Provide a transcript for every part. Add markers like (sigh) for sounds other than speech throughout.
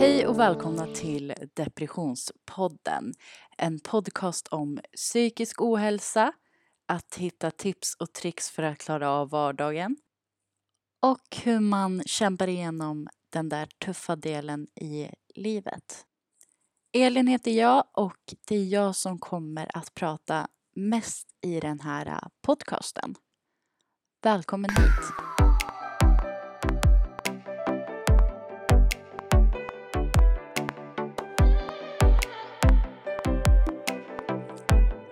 Hej och välkomna till Depressionspodden. En podcast om psykisk ohälsa, att hitta tips och tricks för att klara av vardagen och hur man kämpar igenom den där tuffa delen i livet. Elin heter jag och det är jag som kommer att prata mest i den här podcasten. Välkommen hit!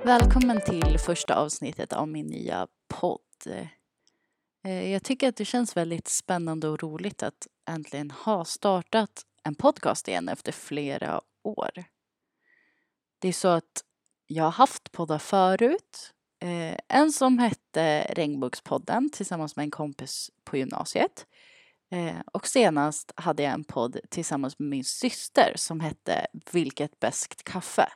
Välkommen till första avsnittet av min nya podd. Eh, jag tycker att det känns väldigt spännande och roligt att äntligen ha startat en podcast igen efter flera år. Det är så att jag har haft poddar förut. Eh, en som hette Regnbågspodden tillsammans med en kompis på gymnasiet. Eh, och senast hade jag en podd tillsammans med min syster som hette Vilket bäst kaffe.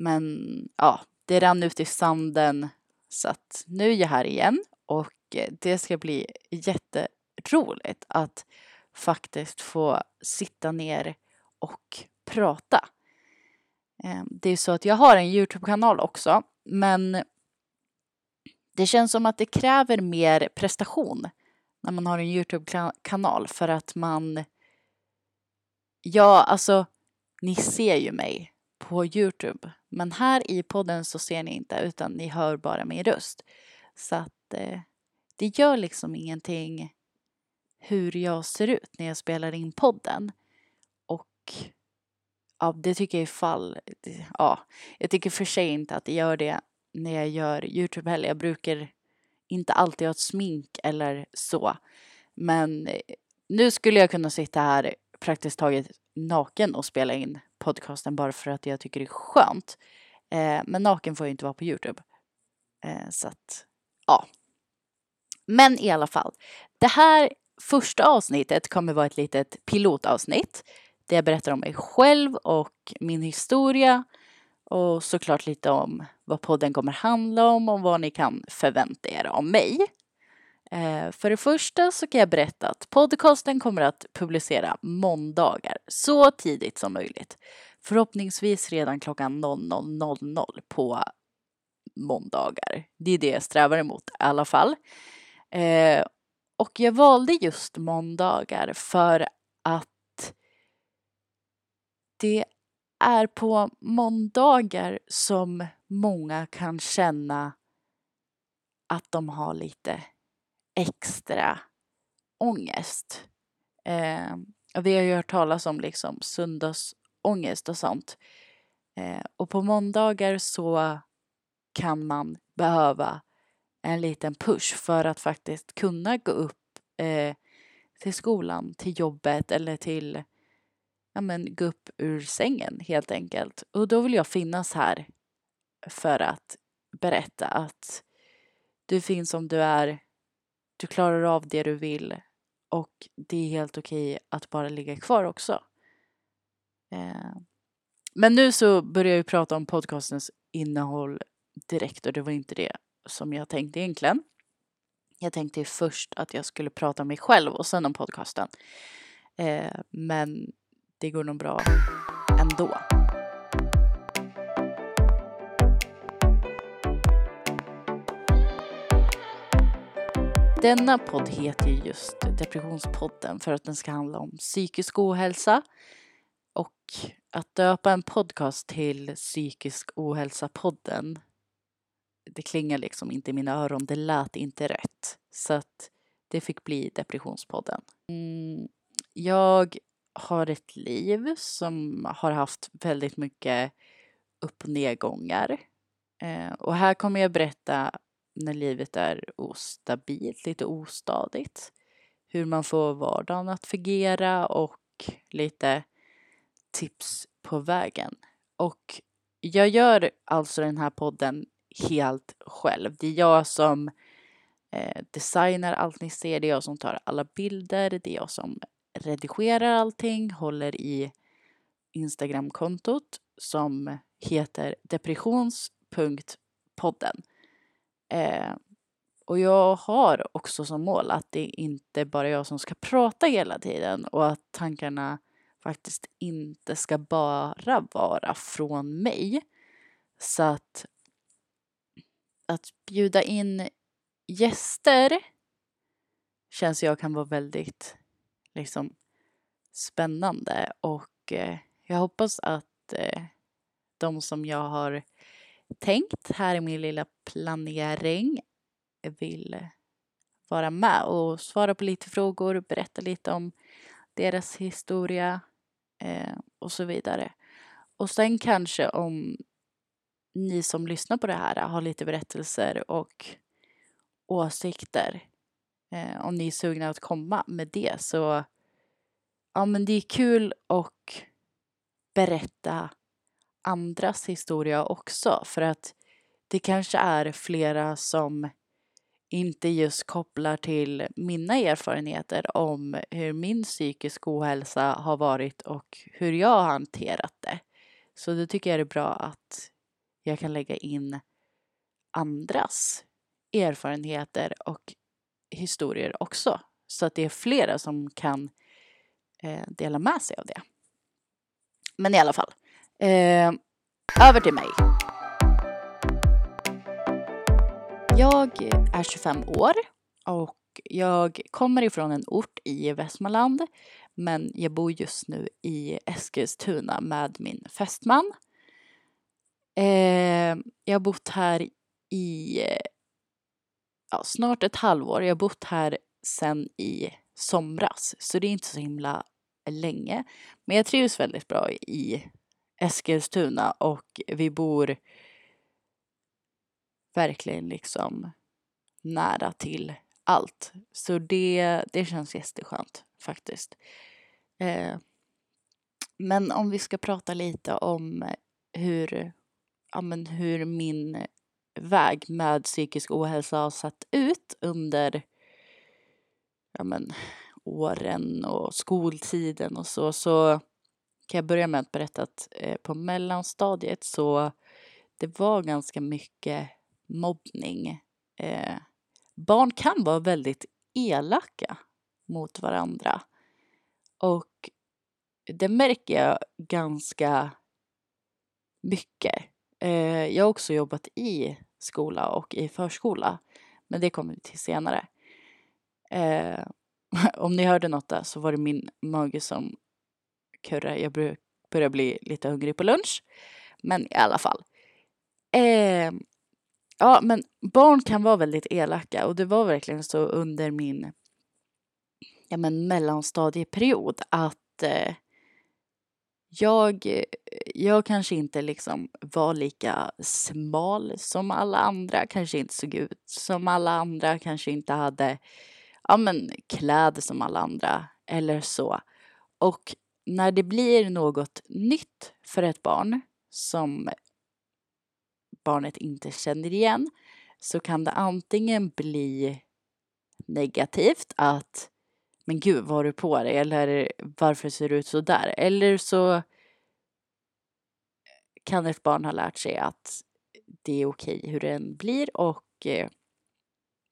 Men ja, det rann ut i sanden så att nu är jag här igen och eh, det ska bli jätteroligt att faktiskt få sitta ner och prata. Ehm, det är så att jag har en Youtube-kanal också men det känns som att det kräver mer prestation när man har en Youtube-kanal för att man Ja, alltså ni ser ju mig på Youtube. Men här i podden så ser ni inte utan ni hör bara min röst. Så att eh, det gör liksom ingenting hur jag ser ut när jag spelar in podden. Och ja, det tycker jag ifall, ja, jag tycker för sig inte att det gör det när jag gör Youtube heller. Jag brukar inte alltid ha ett smink eller så. Men eh, nu skulle jag kunna sitta här praktiskt taget naken och spela in podcasten bara för att jag tycker det är skönt. Eh, men naken får jag inte vara på Youtube. Eh, så att, ja. Men i alla fall. Det här första avsnittet kommer vara ett litet pilotavsnitt. Där jag berättar om mig själv och min historia. Och såklart lite om vad podden kommer handla om och vad ni kan förvänta er av mig. Eh, för det första så kan jag berätta att podcasten kommer att publicera måndagar så tidigt som möjligt. Förhoppningsvis redan klockan 00.00 på måndagar. Det är det jag strävar emot i alla fall. Eh, och jag valde just måndagar för att det är på måndagar som många kan känna att de har lite extra ångest. Eh, vi har ju hört talas om liksom söndagsångest och sånt. Eh, och på måndagar så kan man behöva en liten push för att faktiskt kunna gå upp eh, till skolan, till jobbet eller till, ja men gå upp ur sängen helt enkelt. Och då vill jag finnas här för att berätta att du finns som du är du klarar av det du vill och det är helt okej att bara ligga kvar också. Eh, men nu så börjar vi prata om podcastens innehåll direkt och det var inte det som jag tänkte egentligen. Jag tänkte först att jag skulle prata om mig själv och sen om podcasten. Eh, men det går nog bra ändå. Denna podd heter ju just Depressionspodden för att den ska handla om psykisk ohälsa. Och att döpa en podcast till Psykisk ohälsa-podden det klingar liksom inte i mina öron, det lät inte rätt. Så att det fick bli Depressionspodden. Mm, jag har ett liv som har haft väldigt mycket upp och nedgångar. Eh, och här kommer jag berätta när livet är ostabilt, lite ostadigt. Hur man får vardagen att fungera och lite tips på vägen. Och jag gör alltså den här podden helt själv. Det är jag som eh, designar allt ni ser, det är jag som tar alla bilder, det är jag som redigerar allting, håller i Instagramkontot som heter depressions.podden. Eh, och jag har också som mål att det inte bara är jag som ska prata hela tiden och att tankarna faktiskt inte ska bara vara från mig. Så att att bjuda in gäster känns jag kan vara väldigt liksom spännande och eh, jag hoppas att eh, de som jag har tänkt här är min lilla planering Jag vill vara med och svara på lite frågor, berätta lite om deras historia eh, och så vidare. Och sen kanske om ni som lyssnar på det här har lite berättelser och åsikter. Eh, om ni är sugna att komma med det så ja men det är kul att berätta andras historia också för att det kanske är flera som inte just kopplar till mina erfarenheter om hur min psykisk ohälsa har varit och hur jag har hanterat det. Så då tycker jag det är bra att jag kan lägga in andras erfarenheter och historier också. Så att det är flera som kan eh, dela med sig av det. Men i alla fall. Eh, över till mig. Jag är 25 år och jag kommer ifrån en ort i Västmanland men jag bor just nu i Eskilstuna med min fästman. Eh, jag har bott här i ja, snart ett halvår. Jag har bott här sen i somras, så det är inte så himla länge. Men jag trivs väldigt bra i Eskilstuna och vi bor verkligen liksom nära till allt. Så det, det känns jätteskönt faktiskt. Eh, men om vi ska prata lite om hur ja, men hur min väg med psykisk ohälsa har sett ut under ja, men, åren och skoltiden och så, så kan jag börja med att berätta att eh, på mellanstadiet så det var ganska mycket mobbning. Eh, barn kan vara väldigt elaka mot varandra. Och det märker jag ganska mycket. Eh, jag har också jobbat i skola och i förskola. Men det kommer vi till senare. Eh, (laughs) om ni hörde något där så var det min mage som kurrar. Jag börjar bli lite hungrig på lunch. Men i alla fall. Eh, ja, men barn kan vara väldigt elaka och det var verkligen så under min ja, men mellanstadieperiod att eh, jag, jag kanske inte liksom var lika smal som alla andra, kanske inte såg ut som alla andra, kanske inte hade ja, men, kläder som alla andra eller så. Och när det blir något nytt för ett barn som barnet inte känner igen så kan det antingen bli negativt att men gud vad har du på dig eller varför ser du ut så där? Eller så kan ett barn ha lärt sig att det är okej hur den blir och eh,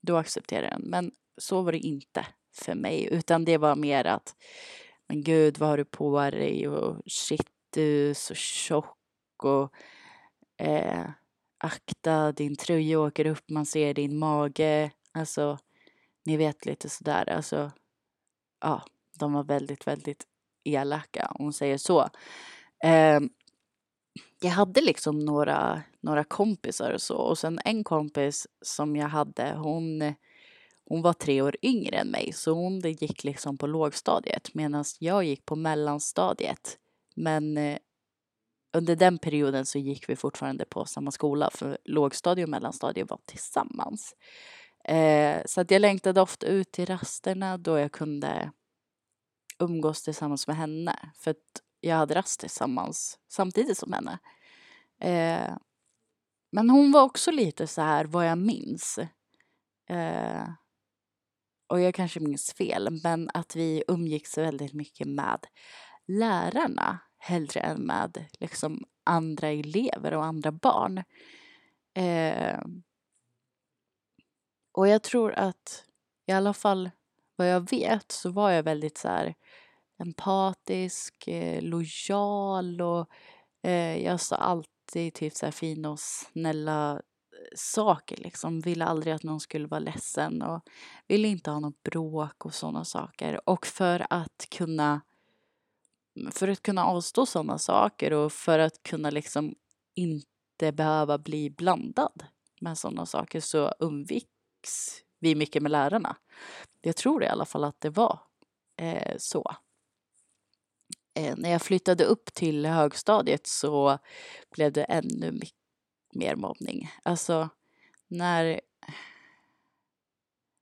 då accepterar den. Men så var det inte för mig utan det var mer att men gud vad har du på dig och shit du är så tjock och eh, akta din tröja åker upp man ser din mage. Alltså ni vet lite sådär alltså ja, de var väldigt, väldigt elaka om man säger så. Eh, jag hade liksom några, några kompisar och så och sen en kompis som jag hade hon, hon var tre år yngre än mig så hon gick liksom på lågstadiet medan jag gick på mellanstadiet. Men eh, under den perioden så gick vi fortfarande på samma skola för lågstadiet och mellanstadiet var tillsammans. Eh, så att jag längtade ofta ut till rasterna då jag kunde umgås tillsammans med henne. För att jag hade rast tillsammans samtidigt som henne. Eh, men hon var också lite så här vad jag minns. Eh, och jag kanske minns fel, men att vi umgicks väldigt mycket med lärarna hellre än med liksom andra elever och andra barn. Eh, och jag tror att i alla fall vad jag vet så var jag väldigt så här empatisk, eh, lojal och eh, jag sa alltid typ så här fina och snälla saker liksom. Ville aldrig att någon skulle vara ledsen och ville inte ha något bråk och sådana saker. Och för att kunna mm, för att kunna avstå sådana saker och för att kunna liksom inte behöva bli blandad med sådana saker så undviks vi mycket med lärarna. Jag tror i alla fall att det var eh, så. Eh, när jag flyttade upp till högstadiet så blev det ännu mycket mer mobbning. Alltså när,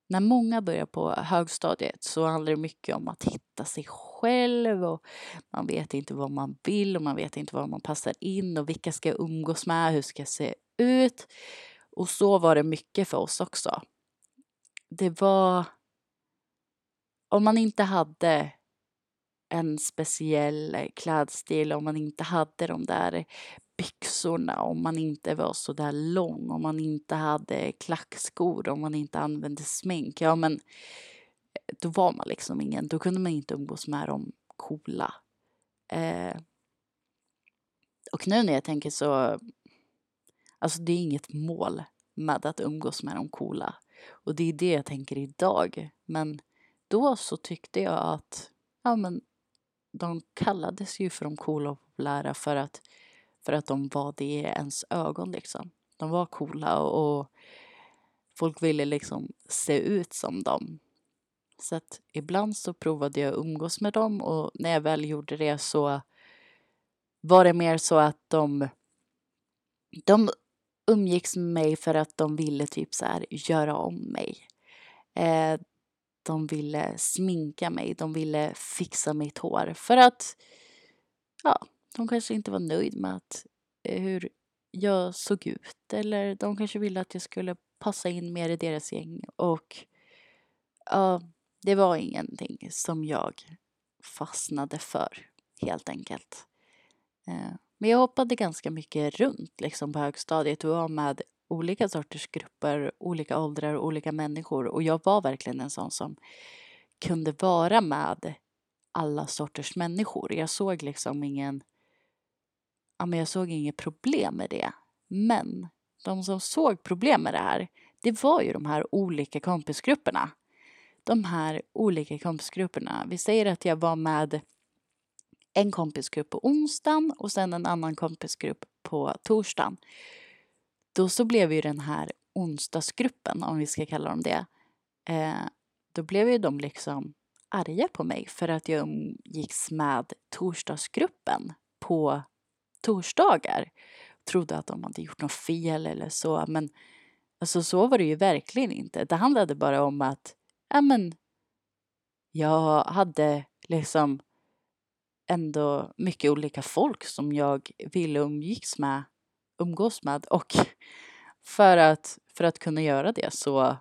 när många börjar på högstadiet så handlar det mycket om att hitta sig själv och man vet inte vad man vill och man vet inte var man passar in och vilka ska jag umgås med, hur ska jag se ut. Och så var det mycket för oss också. Det var... Om man inte hade en speciell klädstil, om man inte hade de där byxorna, om man inte var så där lång, om man inte hade klackskor, om man inte använde smink, ja men eh, då var man liksom ingen, då kunde man inte umgås med de coola. Eh, och nu när jag tänker så, alltså det är inget mål med att umgås med de coola. Och det är det jag tänker idag. Men då så tyckte jag att, ja men de kallades ju för de coola och populära för att, för att de var det i ens ögon liksom. De var coola och, och folk ville liksom se ut som dem. Så att ibland så provade jag att umgås med dem och när jag väl gjorde det så var det mer så att de, de umgicks med mig för att de ville typ så här göra om mig. Eh, de ville sminka mig, de ville fixa mitt hår för att ja, de kanske inte var nöjd med att, eh, hur jag såg ut eller de kanske ville att jag skulle passa in mer i deras gäng och ja, det var ingenting som jag fastnade för helt enkelt. Eh, men jag hoppade ganska mycket runt liksom på högstadiet och var med olika sorters grupper, olika åldrar olika människor och jag var verkligen en sån som kunde vara med alla sorters människor. Jag såg liksom ingen, ja men jag såg inget problem med det. Men de som såg problem med det här, det var ju de här olika kompisgrupperna. De här olika kompisgrupperna. Vi säger att jag var med en kompisgrupp på onsdagen och sen en annan kompisgrupp på torsdagen. Då så blev ju den här onsdagsgruppen, om vi ska kalla dem det, eh, då blev ju de liksom arga på mig för att jag umgicks med torsdagsgruppen på torsdagar. Trodde att de hade gjort något fel eller så, men alltså så var det ju verkligen inte. Det handlade bara om att, ja men, jag hade liksom ändå mycket olika folk som jag ville umgicks med, umgås med och (laughs) för att, för att kunna göra det så,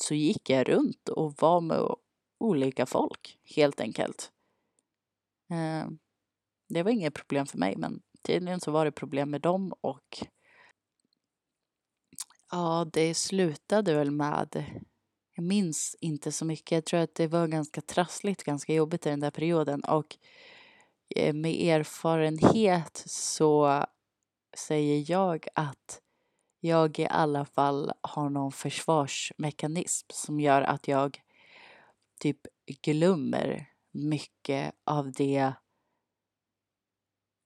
så gick jag runt och var med olika folk helt enkelt. Ehm, det var inget problem för mig men tydligen så var det problem med dem och ja, det slutade väl med jag minns inte så mycket. Jag tror att det var ganska trassligt, ganska jobbigt i den där perioden och eh, med erfarenhet så säger jag att jag i alla fall har någon försvarsmekanism som gör att jag typ glömmer mycket av det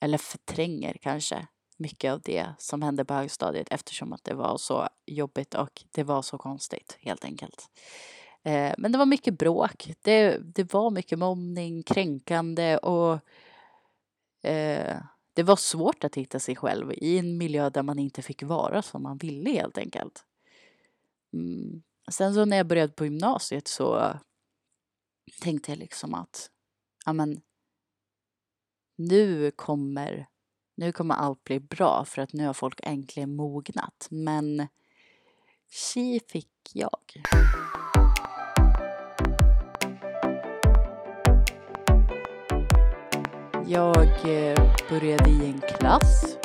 eller förtränger kanske mycket av det som hände på högstadiet eftersom att det var så jobbigt och det var så konstigt helt enkelt. Eh, men det var mycket bråk. Det, det var mycket mobbning, kränkande och eh, det var svårt att hitta sig själv i en miljö där man inte fick vara som man ville helt enkelt. Mm. Sen så när jag började på gymnasiet så tänkte jag liksom att ja men nu kommer nu kommer allt bli bra för att nu har folk äntligen mognat. Men tji fick jag. Jag eh, började i en klass.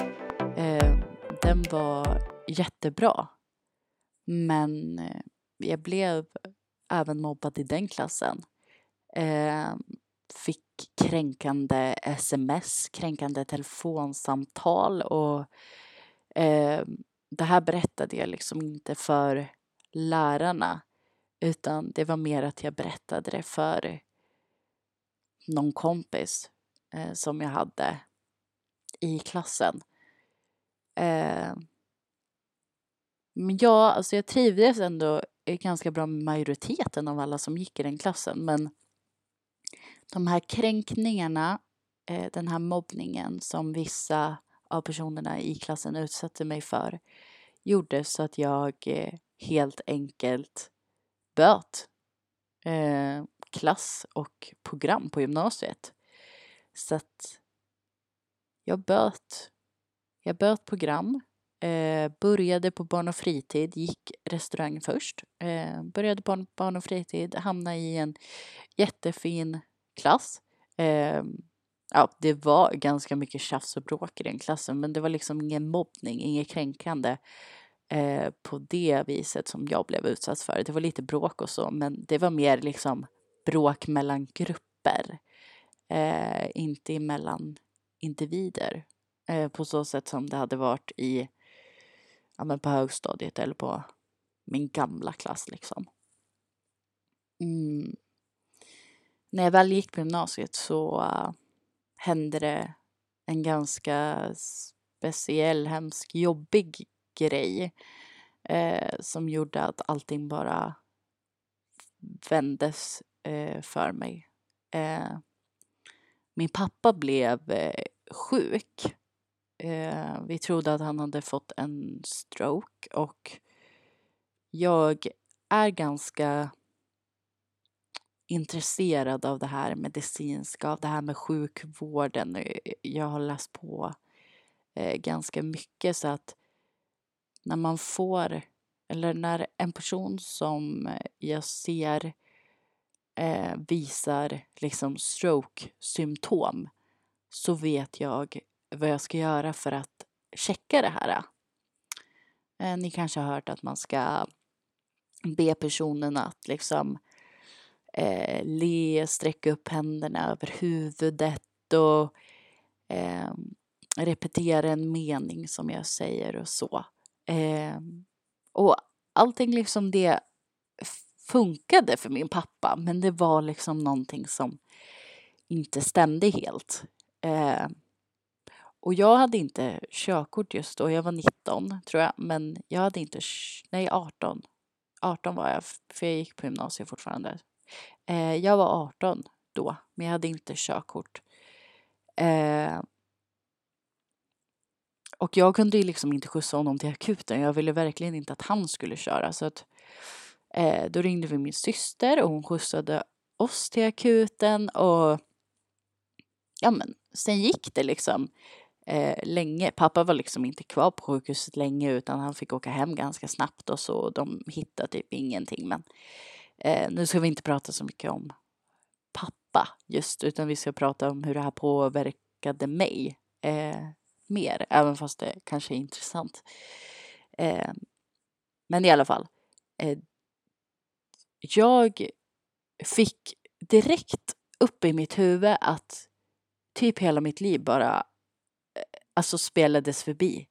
Ehm, den var jättebra. Men eh, jag blev även mobbad i den klassen. Ehm, fick kränkande sms, kränkande telefonsamtal och eh, det här berättade jag liksom inte för lärarna utan det var mer att jag berättade det för någon kompis eh, som jag hade i klassen. Eh, men ja, alltså jag trivdes ändå ganska bra med majoriteten av alla som gick i den klassen men de här kränkningarna, eh, den här mobbningen som vissa av personerna i klassen utsatte mig för gjorde så att jag eh, helt enkelt böt eh, klass och program på gymnasiet. Så att jag böt, jag böt program, eh, började på barn och fritid, gick restaurang först, eh, började på barn och fritid, hamnade i en jättefin klass. Eh, ja, det var ganska mycket tjafs och bråk i den klassen men det var liksom ingen mobbning, inget kränkande eh, på det viset som jag blev utsatt för. Det var lite bråk och så men det var mer liksom bråk mellan grupper. Eh, inte mellan individer. Eh, på så sätt som det hade varit i, ja men på högstadiet eller på min gamla klass liksom. Mm. När jag väl gick på gymnasiet så uh, hände det en ganska speciell, hemsk, jobbig grej uh, som gjorde att allting bara vändes uh, för mig. Eh, min pappa blev sjuk. Vi trodde att han hade fått en stroke och jag är ganska intresserad av det här medicinska, av det här med sjukvården. Eh, jag har läst på eh, ganska mycket så att när man får, eller när en person som jag ser eh, visar liksom stroke-symptom så vet jag vad jag ska göra för att checka det här. Eh, ni kanske har hört att man ska be personen att liksom eh, le, sträcka upp händerna över huvudet och eh, repetera en mening som jag säger och så. Eh, och allting liksom det funkade för min pappa men det var liksom någonting som inte stämde helt. Eh, och jag hade inte körkort just då, jag var 19 tror jag, men jag hade inte, nej 18. 18 var jag, för jag gick på gymnasiet fortfarande. Eh, jag var 18 då, men jag hade inte körkort. Eh, och jag kunde ju liksom inte skjutsa honom till akuten. Jag ville verkligen inte att han skulle köra. Så att, eh, då ringde vi min syster och hon skjutsade oss till akuten och ja men sen gick det liksom eh, länge. Pappa var liksom inte kvar på sjukhuset länge utan han fick åka hem ganska snabbt och så. De hittade typ ingenting men eh, nu ska vi inte prata så mycket om pappa just utan vi ska prata om hur det här påverkade mig. Eh, mer, även fast det kanske är intressant. Eh, men i alla fall. Eh, jag fick direkt upp i mitt huvud att typ hela mitt liv bara eh, alltså spelades förbi.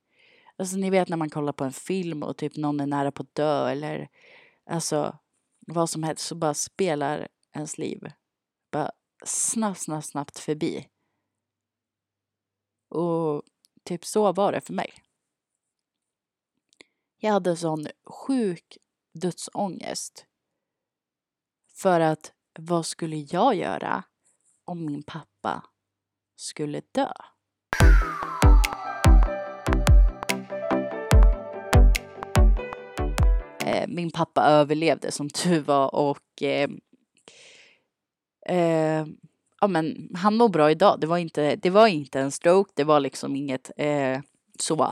Alltså ni vet när man kollar på en film och typ någon är nära på att dö eller alltså vad som helst så bara spelar ens liv bara snabbt, snabbt, snabbt förbi. Och Typ så var det för mig. Jag hade sån sjuk dödsångest. För att vad skulle jag göra om min pappa skulle dö? Eh, min pappa överlevde som tur var och eh, eh, ja men han mår bra idag. Det var inte, det var inte en stroke, det var liksom inget eh, så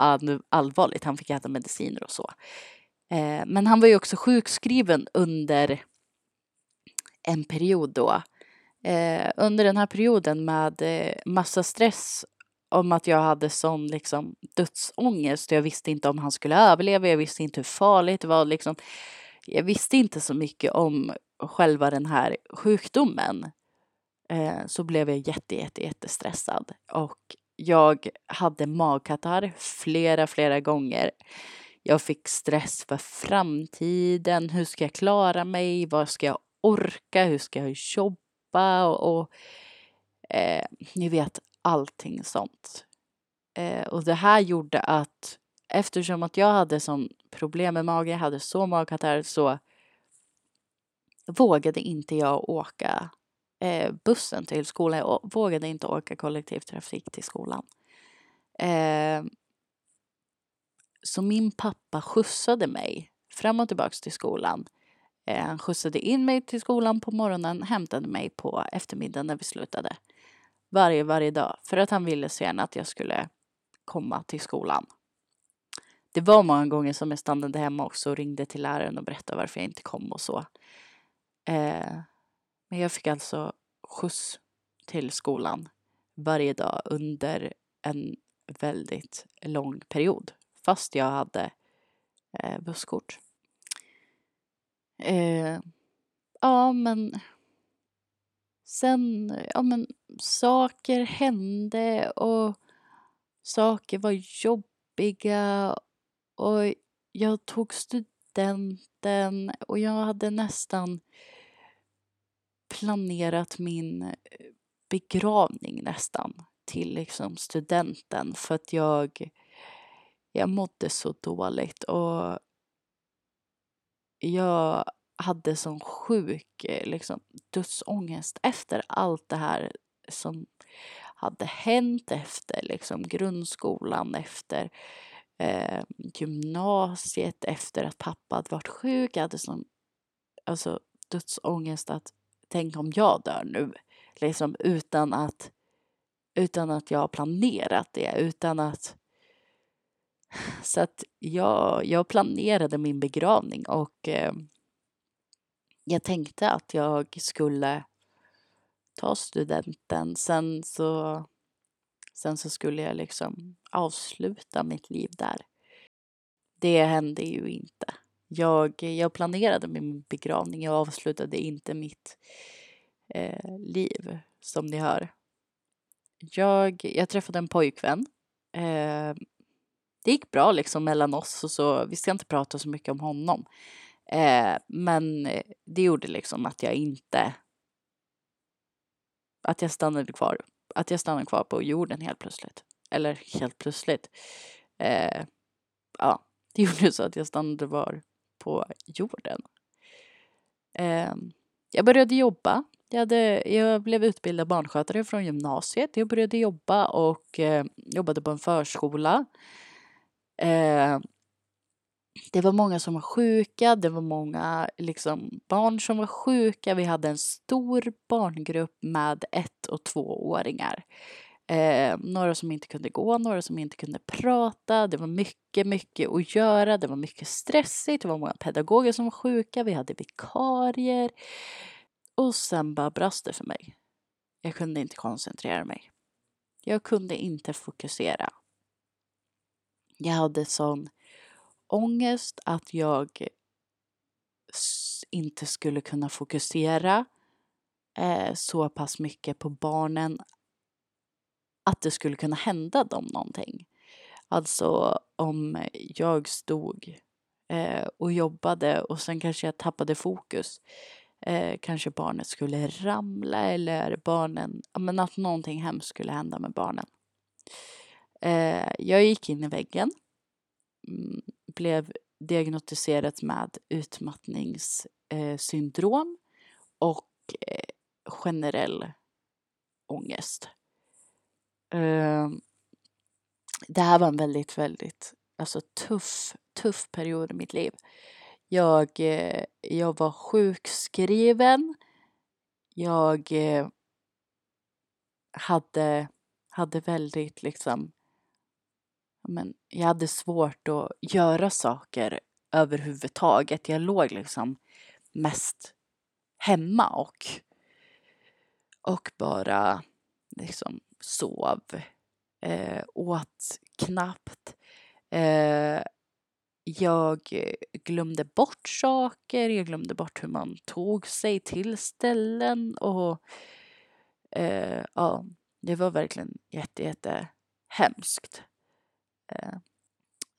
allvarligt. Han fick äta mediciner och så. Eh, men han var ju också sjukskriven under en period då. Eh, under den här perioden med eh, massa stress om att jag hade sån liksom dödsångest. Jag visste inte om han skulle överleva, jag visste inte hur farligt det var. Liksom. Jag visste inte så mycket om själva den här sjukdomen. eh, så blev jag jätte, jätte, jättestressad och jag hade magkatarr flera, flera gånger. Jag fick stress för framtiden. Hur ska jag klara mig? Vad ska jag orka? Hur ska jag jobba? Och, och eh, ni vet allting sånt. Eh, och det här gjorde att eftersom att jag hade sån problem med magen, jag hade så magkatarr så vågade inte jag åka eh, bussen till skolan. Jag vågade inte åka kollektivtrafik till skolan. Eh, så min pappa skjutsade mig fram och tillbaka till skolan. Eh, han skjutsade in mig till skolan på morgonen, hämtade mig på eftermiddagen när vi slutade. Varje, varje dag. För att han ville så gärna att jag skulle komma till skolan. Det var många gånger som jag stannade hemma också och ringde till läraren och berättade varför jag inte kom och så. Eh, men jag fick alltså skjuts till skolan varje dag under en väldigt lång period. Fast jag hade eh, busskort. Eh, ja, men sen, ja men saker hände och saker var jobbiga och jag tog studenten och jag hade nästan planerat min eh, begravning nästan till liksom studenten för att jag, jag mådde så dåligt och jag hade sån sjuk eh, liksom, dödsångest efter allt det här som hade hänt efter liksom, grundskolan, efter eh, gymnasiet, efter att pappa hade varit sjuk. Jag hade sån alltså, dödsångest att tänk om jag dör nu. Liksom utan att, utan att jag har planerat det, utan att (sighs) så att jag, jag planerade min begravning och eh, jag tänkte att jag skulle ta studenten. Sen så, sen så skulle jag liksom avsluta mitt liv där. Det hände ju inte. Jag, jag planerade min begravning. Jag avslutade inte mitt eh, liv, som ni hör. Jag, jag träffade en pojkvän. Eh, det gick bra liksom mellan oss och så. Vi ska inte prata så mycket om honom. Eh, men eh, det gjorde liksom att jag inte... Att jag stannade kvar. Att jag stannade kvar på jorden helt plötsligt. Eller helt plötsligt. Eh, ja, (laughs) det gjorde så att jag stannade kvar på jorden. Eh, jag började jobba. Jag, hade, jag blev utbildad barnskötare från gymnasiet. Jag började jobba och eh, jobbade på en förskola. Eh, det var många som var sjuka, det var många liksom, barn som var sjuka. Vi hade en stor barngrupp med ett och tvååringar. Eh, några som inte kunde gå, några som inte kunde prata. Det var mycket, mycket att göra. Det var mycket stressigt. Det var många pedagoger som var sjuka. Vi hade vikarier. Och sen bara brast det för mig. Jag kunde inte koncentrera mig. Jag kunde inte fokusera. Jag hade sån ångest att jag inte skulle kunna fokusera eh, så pass mycket på barnen att det skulle kunna hända dem någonting. Alltså om jag stod eh, och jobbade och sen kanske jag tappade fokus. Eh, kanske barnet skulle ramla eller barnen, men att någonting hemskt skulle hända med barnen. Eh, jag gick in i väggen, Mm, blev diagnostiserat med utmattningssyndrom och eh, generell ångest. Ehm, det här var en väldigt, väldigt alltså, tuff, tuff period i mitt liv. Jag, eh, jag var sjukskriven. Jag eh, hade, hade väldigt liksom men jag hade svårt att göra saker överhuvudtaget. Jag låg liksom mest hemma och, och bara liksom sov, eh, åt knappt. Eh, jag glömde bort saker, jag glömde bort hur man tog sig till ställen och Eh, ja, det var verkligen jätte, jätte hemskt. Eh,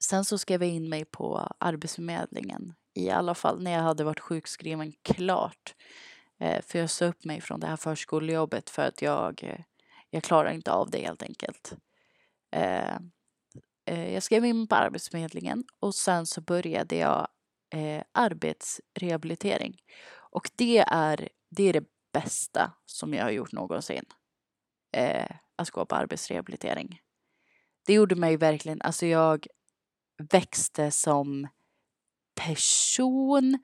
sen så skrev jag in mig på Arbetsförmedlingen i alla fall när jag hade varit sjukskriven klart. Eh, för jag sa upp mig från det här förskolejobbet för att jag, eh, jag klarar inte av det helt enkelt. Jag skrev in på Arbetsförmedlingen och sen så började jag arbetsrehabilitering. Och det är, det är det bästa som jag har gjort någonsin. Eh, att gå på arbetsrehabilitering. Det gjorde mig verkligen, alltså jag växte som person.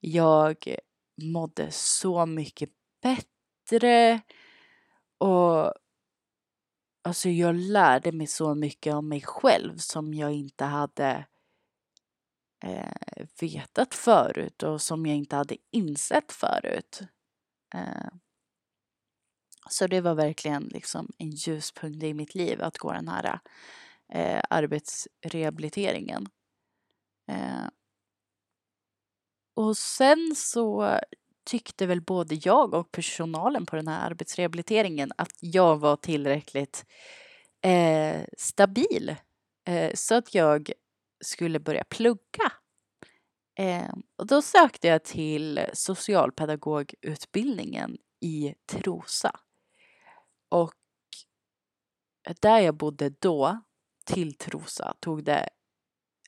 Jag mådde så mycket bättre. Och alltså jag lärde mig så mycket om mig själv som jag inte hade eh, vetat förut och som jag inte hade insett förut. Eh, så det var verkligen liksom en ljuspunkt i mitt liv att gå den här eh, arbetsrehabiliteringen. Eh, och sen så tyckte väl både jag och personalen på den här arbetsrehabiliteringen att jag var tillräckligt eh, stabil eh, så att jag skulle börja plugga. Eh, och då sökte jag till socialpedagogutbildningen i Trosa. Och där jag bodde då till Trosa tog det,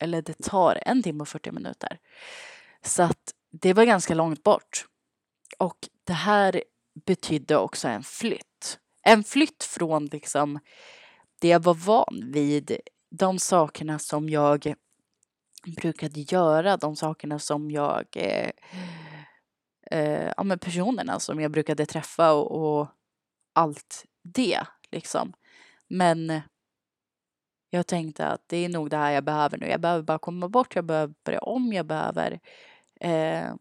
eller det tar en timme och 40 minuter. Så att det var ganska långt bort. Och det här betydde också en flytt. En flytt från liksom det jag var van vid, de sakerna som jag brukade göra, de sakerna som jag, eh, eh, ja men personerna som jag brukade träffa och, och allt det liksom. Men jag tänkte att det är nog det här jag behöver nu. Jag behöver bara komma bort, jag behöver börja om, jag behöver eh,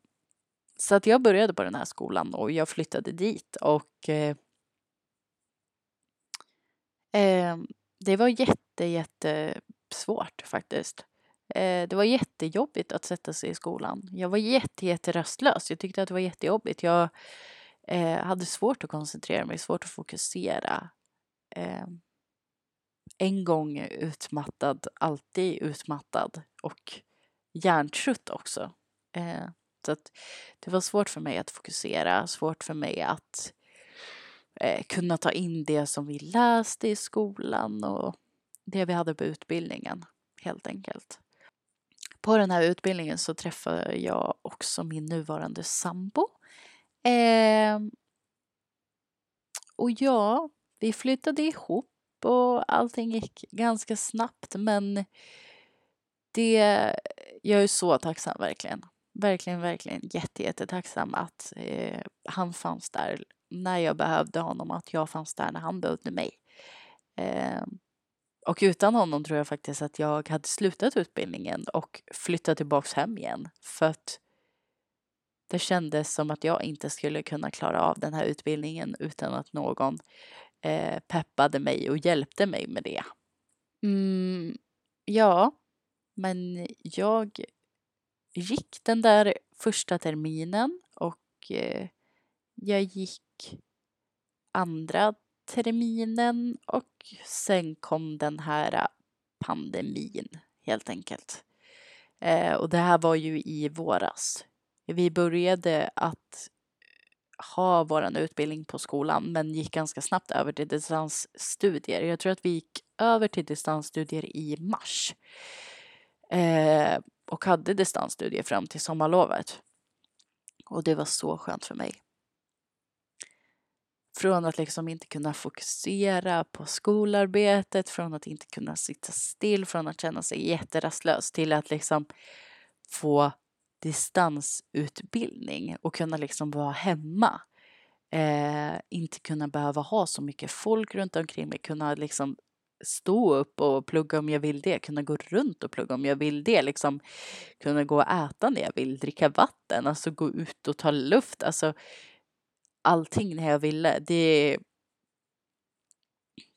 så att jag började på den här skolan och jag flyttade dit och eh, eh, det var jätte, jättesvårt faktiskt. Eh, det var jättejobbigt att sätta sig i skolan. Jag var jätte, jätteröstlös. Jag tyckte att det var jättejobbigt. Jag eh, hade svårt att koncentrera mig, svårt att fokusera. Eh, en gång utmattad, alltid utmattad och hjärntrött också. Eh, så att det var svårt för mig att fokusera, svårt för mig att eh, kunna ta in det som vi läste i skolan och det vi hade på utbildningen helt enkelt. På den här utbildningen så träffade jag också min nuvarande sambo. Eh, och ja, vi flyttade ihop och allting gick ganska snabbt men det, jag är så tacksam verkligen verkligen, verkligen jätte, jättetacksam att eh, han fanns där när jag behövde honom, att jag fanns där när han behövde mig. Eh, och utan honom tror jag faktiskt att jag hade slutat utbildningen och flyttat tillbaks hem igen. För att det kändes som att jag inte skulle kunna klara av den här utbildningen utan att någon eh, peppade mig och hjälpte mig med det. Mm, ja, men jag gick den där första terminen och eh, jag gick andra terminen och sen kom den här pandemin helt enkelt. Eh, och det här var ju i våras. Vi började att ha vår utbildning på skolan men gick ganska snabbt över till distansstudier. Jag tror att vi gick över till distansstudier i mars. Eh, och hade distansstudier fram till sommarlovet. Och det var så skönt för mig. Från att liksom inte kunna fokusera på skolarbetet, från att inte kunna sitta still, från att känna sig jätterastlös till att liksom få distansutbildning och kunna liksom vara hemma. Eh, inte kunna behöva ha så mycket folk runt omkring mig, kunna liksom stå upp och plugga om jag vill det, kunna gå runt och plugga om jag vill det, liksom kunna gå och äta när jag vill, dricka vatten, alltså gå ut och ta luft, alltså allting när jag ville. Det,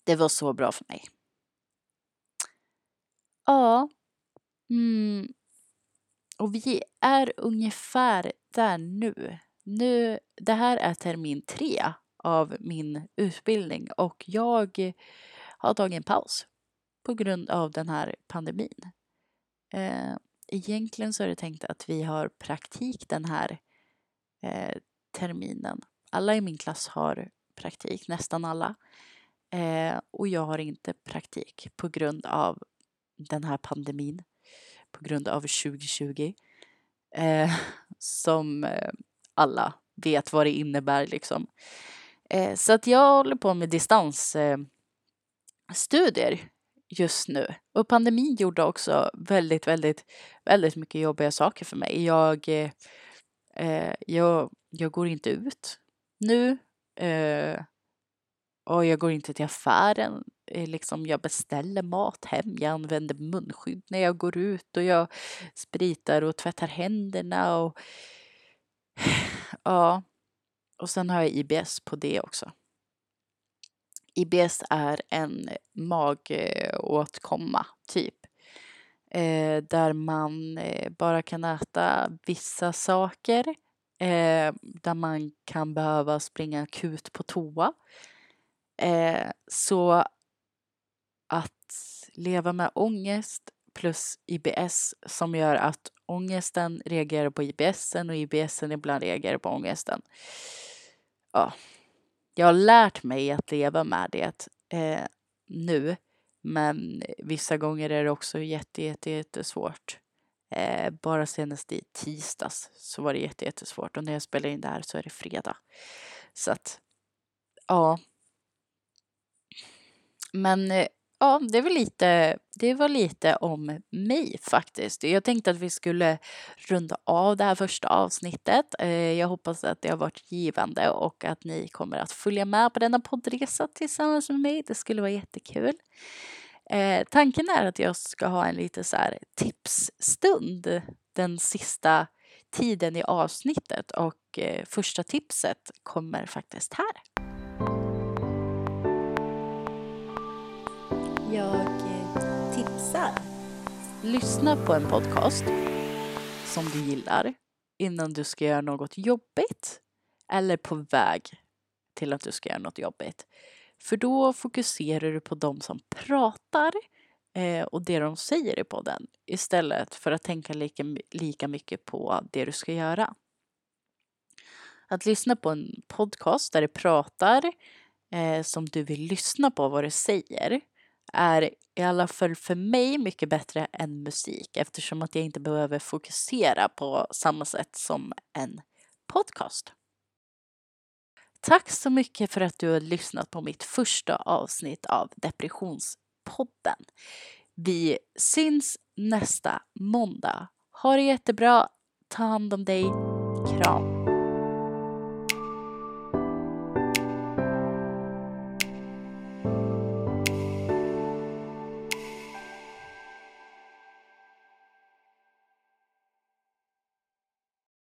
det var så bra för mig. Ja. Mm. Och vi är ungefär där nu. nu. Det här är termin tre av min utbildning och jag har tagit en paus på grund av den här pandemin. Eh, egentligen så är det tänkt att vi har praktik den här eh, terminen. Alla i min klass har praktik, nästan alla. Eh, och jag har inte praktik på grund av den här pandemin. På grund av 2020. Eh, (laughs) som eh, alla vet vad det innebär liksom. Eh, så att jag håller på med distansstudier eh, just nu. Och pandemin gjorde också väldigt, väldigt, väldigt mycket jobbiga saker för mig. Jag, eh, eh jag, jag går inte ut nu. Eh, och jag går inte till affären. Eh, liksom, jag beställer mat hem. Jag använder munskydd när jag går ut och jag spritar och tvättar händerna. Och, (sighs) ja. och sen har jag IBS på det också. IBS är en magåtkomma, typ. Eh, där man eh, bara kan äta vissa saker. Eh, där man kan behöva springa akut på toa. Eh, så att leva med ångest plus IBS som gör att ångesten reagerar på IBSen och IBSen ibland reagerar på ångesten. Ja, jag har lärt mig att leva med det eh, nu. Men vissa gånger är det också jätte, jätte, jättesvårt. Eh, bara senast i tisdags så var det jätte, jättesvårt och när jag spelar in det här så är det fredag. Så att, ja. Men eh, ja, det var lite, det var lite om mig faktiskt. Jag tänkte att vi skulle runda av det här första avsnittet. Eh, jag hoppas att det har varit givande och att ni kommer att följa med på denna poddresa tillsammans med mig. Det skulle vara jättekul. Eh, tanken är att jag ska ha en lite så här tipsstund den sista tiden i avsnittet och eh, första tipset kommer faktiskt här. Jag eh, tipsar. Lyssna på en podcast som du gillar innan du ska göra något jobbigt eller på väg till att du ska göra något jobbigt. För då fokuserar du på de som pratar eh, och det de säger i podden istället för att tänka lika, lika mycket på det du ska göra. Att lyssna på en podcast där det pratar eh, som du vill lyssna på vad det säger är i alla fall för mig mycket bättre än musik eftersom att jag inte behöver fokusera på samma sätt som en podcast. Tack så mycket för att du har lyssnat på mitt första avsnitt av Depressionspodden. Vi syns nästa måndag. Ha det jättebra. Ta hand om dig. Kram.